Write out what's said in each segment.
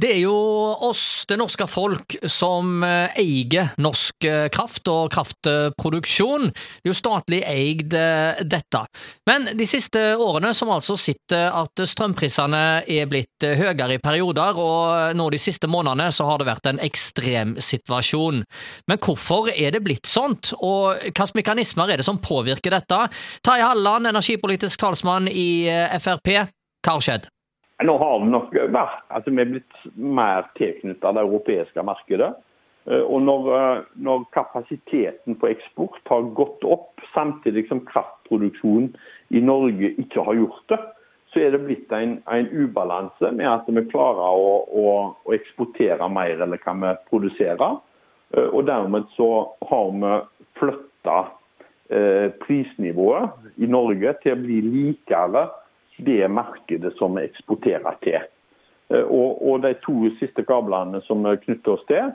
Det er jo oss, det norske folk, som eh, eier norsk eh, kraft og kraftproduksjon. Det er jo statlig eid eh, dette. Men de siste årene som altså sitter at strømprisene er blitt høyere i perioder, og nå de siste månedene så har det vært en ekstrem situasjon. Men hvorfor er det blitt sånt, og hvilke mekanismer er det som påvirker dette? Terje Halleland, energipolitisk talsmann i Frp, hva har skjedd? Nå har vi nok vært, altså vi er blitt mer tilknyttet det europeiske markedet. Eh, og når, eh, når, kapasiteten på eksport har gått opp, samtidig som kraftproduksjonen i Norge ikke har gjort det, så er det blitt en, en ubalanse med at vi klarer å, å, å eksportere mer enn hva vi produserer. Eh, og dermed så har vi flytta prisnivået i Norge til å bli likere det markedet som vi eksporterer til. Eh, og, og De to siste kablene som vi knytter oss til,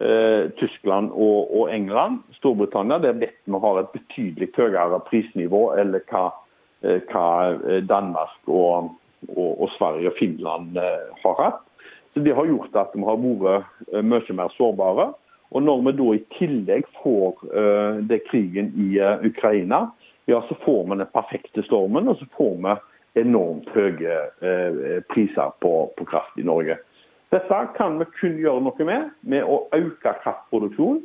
eh, Tyskland og, og, England, Storbritannia, der vet vi har et betydelig høyere prisnivå eller hva, eh, hva, Danmark og, og, Sverige og Finland har hatt. Så Det har gjort at vi har vært mye mer sårbare. Og Når vi da i tillegg får det krigen i Ukraina, ja, så får vi den perfekte stormen. og så får vi enormt høye eh, priser på, på, kraft i Norge. Dette kan vi kun gjøre noe med med å øke kraftproduksjonen.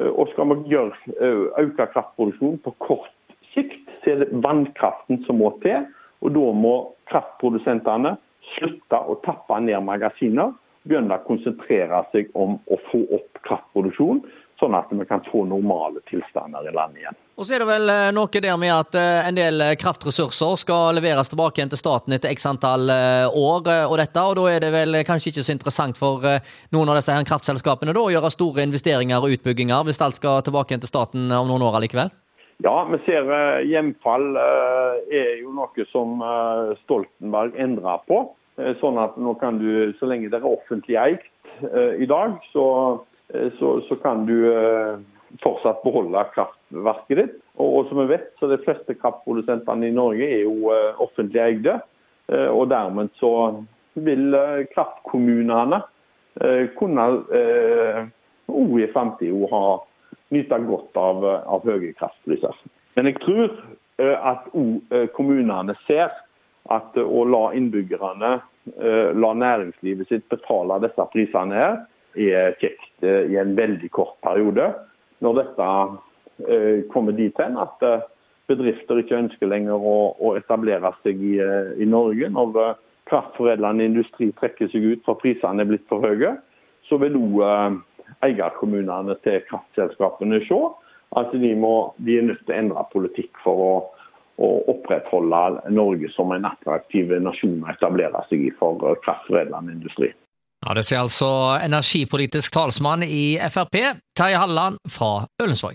Eh, og skal vi gjøre, eh, øke kraftproduksjonen på kort sikt, så er det vannkraften som må til. Og da må kraftprodusentene slutte å tappe ned magasiner, begynne å konsentrere seg om å få opp kraftproduksjon sånn at vi kan få normale tilstander i landet igjen. Og så er det vel eh, noe der med at eh, en del eh, kraftressurser skal leveres tilbake igjen til staten etter x antall år, og dette, og da er det vel kanskje ikke så interessant for noen av disse her kraftselskapene da, å gjøre store investeringer og utbygginger, hvis alt skal tilbake igjen til staten om noen år allikevel? Ja, vi ser hjemfall er jo noe som Stoltenberg endrer på. Sånn at nå kan du, så lenge det er offentlig eid i dag, så så, så, kan du eh, fortsatt beholde kraftverket ditt. Og, som vi vet, så de fleste kraftprodusentene i Norge er jo eh, offentlig eide. Og dermed så vil kraftkommunene kunne òg i framtida ha nyte godt av, av høye kraftpriser. Men jeg tror at òg kommunene ser at å la innbyggerne, la næringslivet sitt betale disse prisene her, er kjekt eh, i en veldig kort periode. Når dette eh, kommer dit hen at eh, bedrifter ikke ønsker lenger å, etablere seg i, i Norge, når kraftforedlende industri trekker seg ut for prisene er blitt for høye, så vil òg eierkommunene til kraftselskapene se at de, må, de, er nødt til å endre politikk for å, å opprettholde Norge som en attraktiv nasjon å etablere seg i for kraftforedlende industri. Ja, Det sier altså energipolitisk talsmann i Frp, Terje Halleland fra Ølensvåg.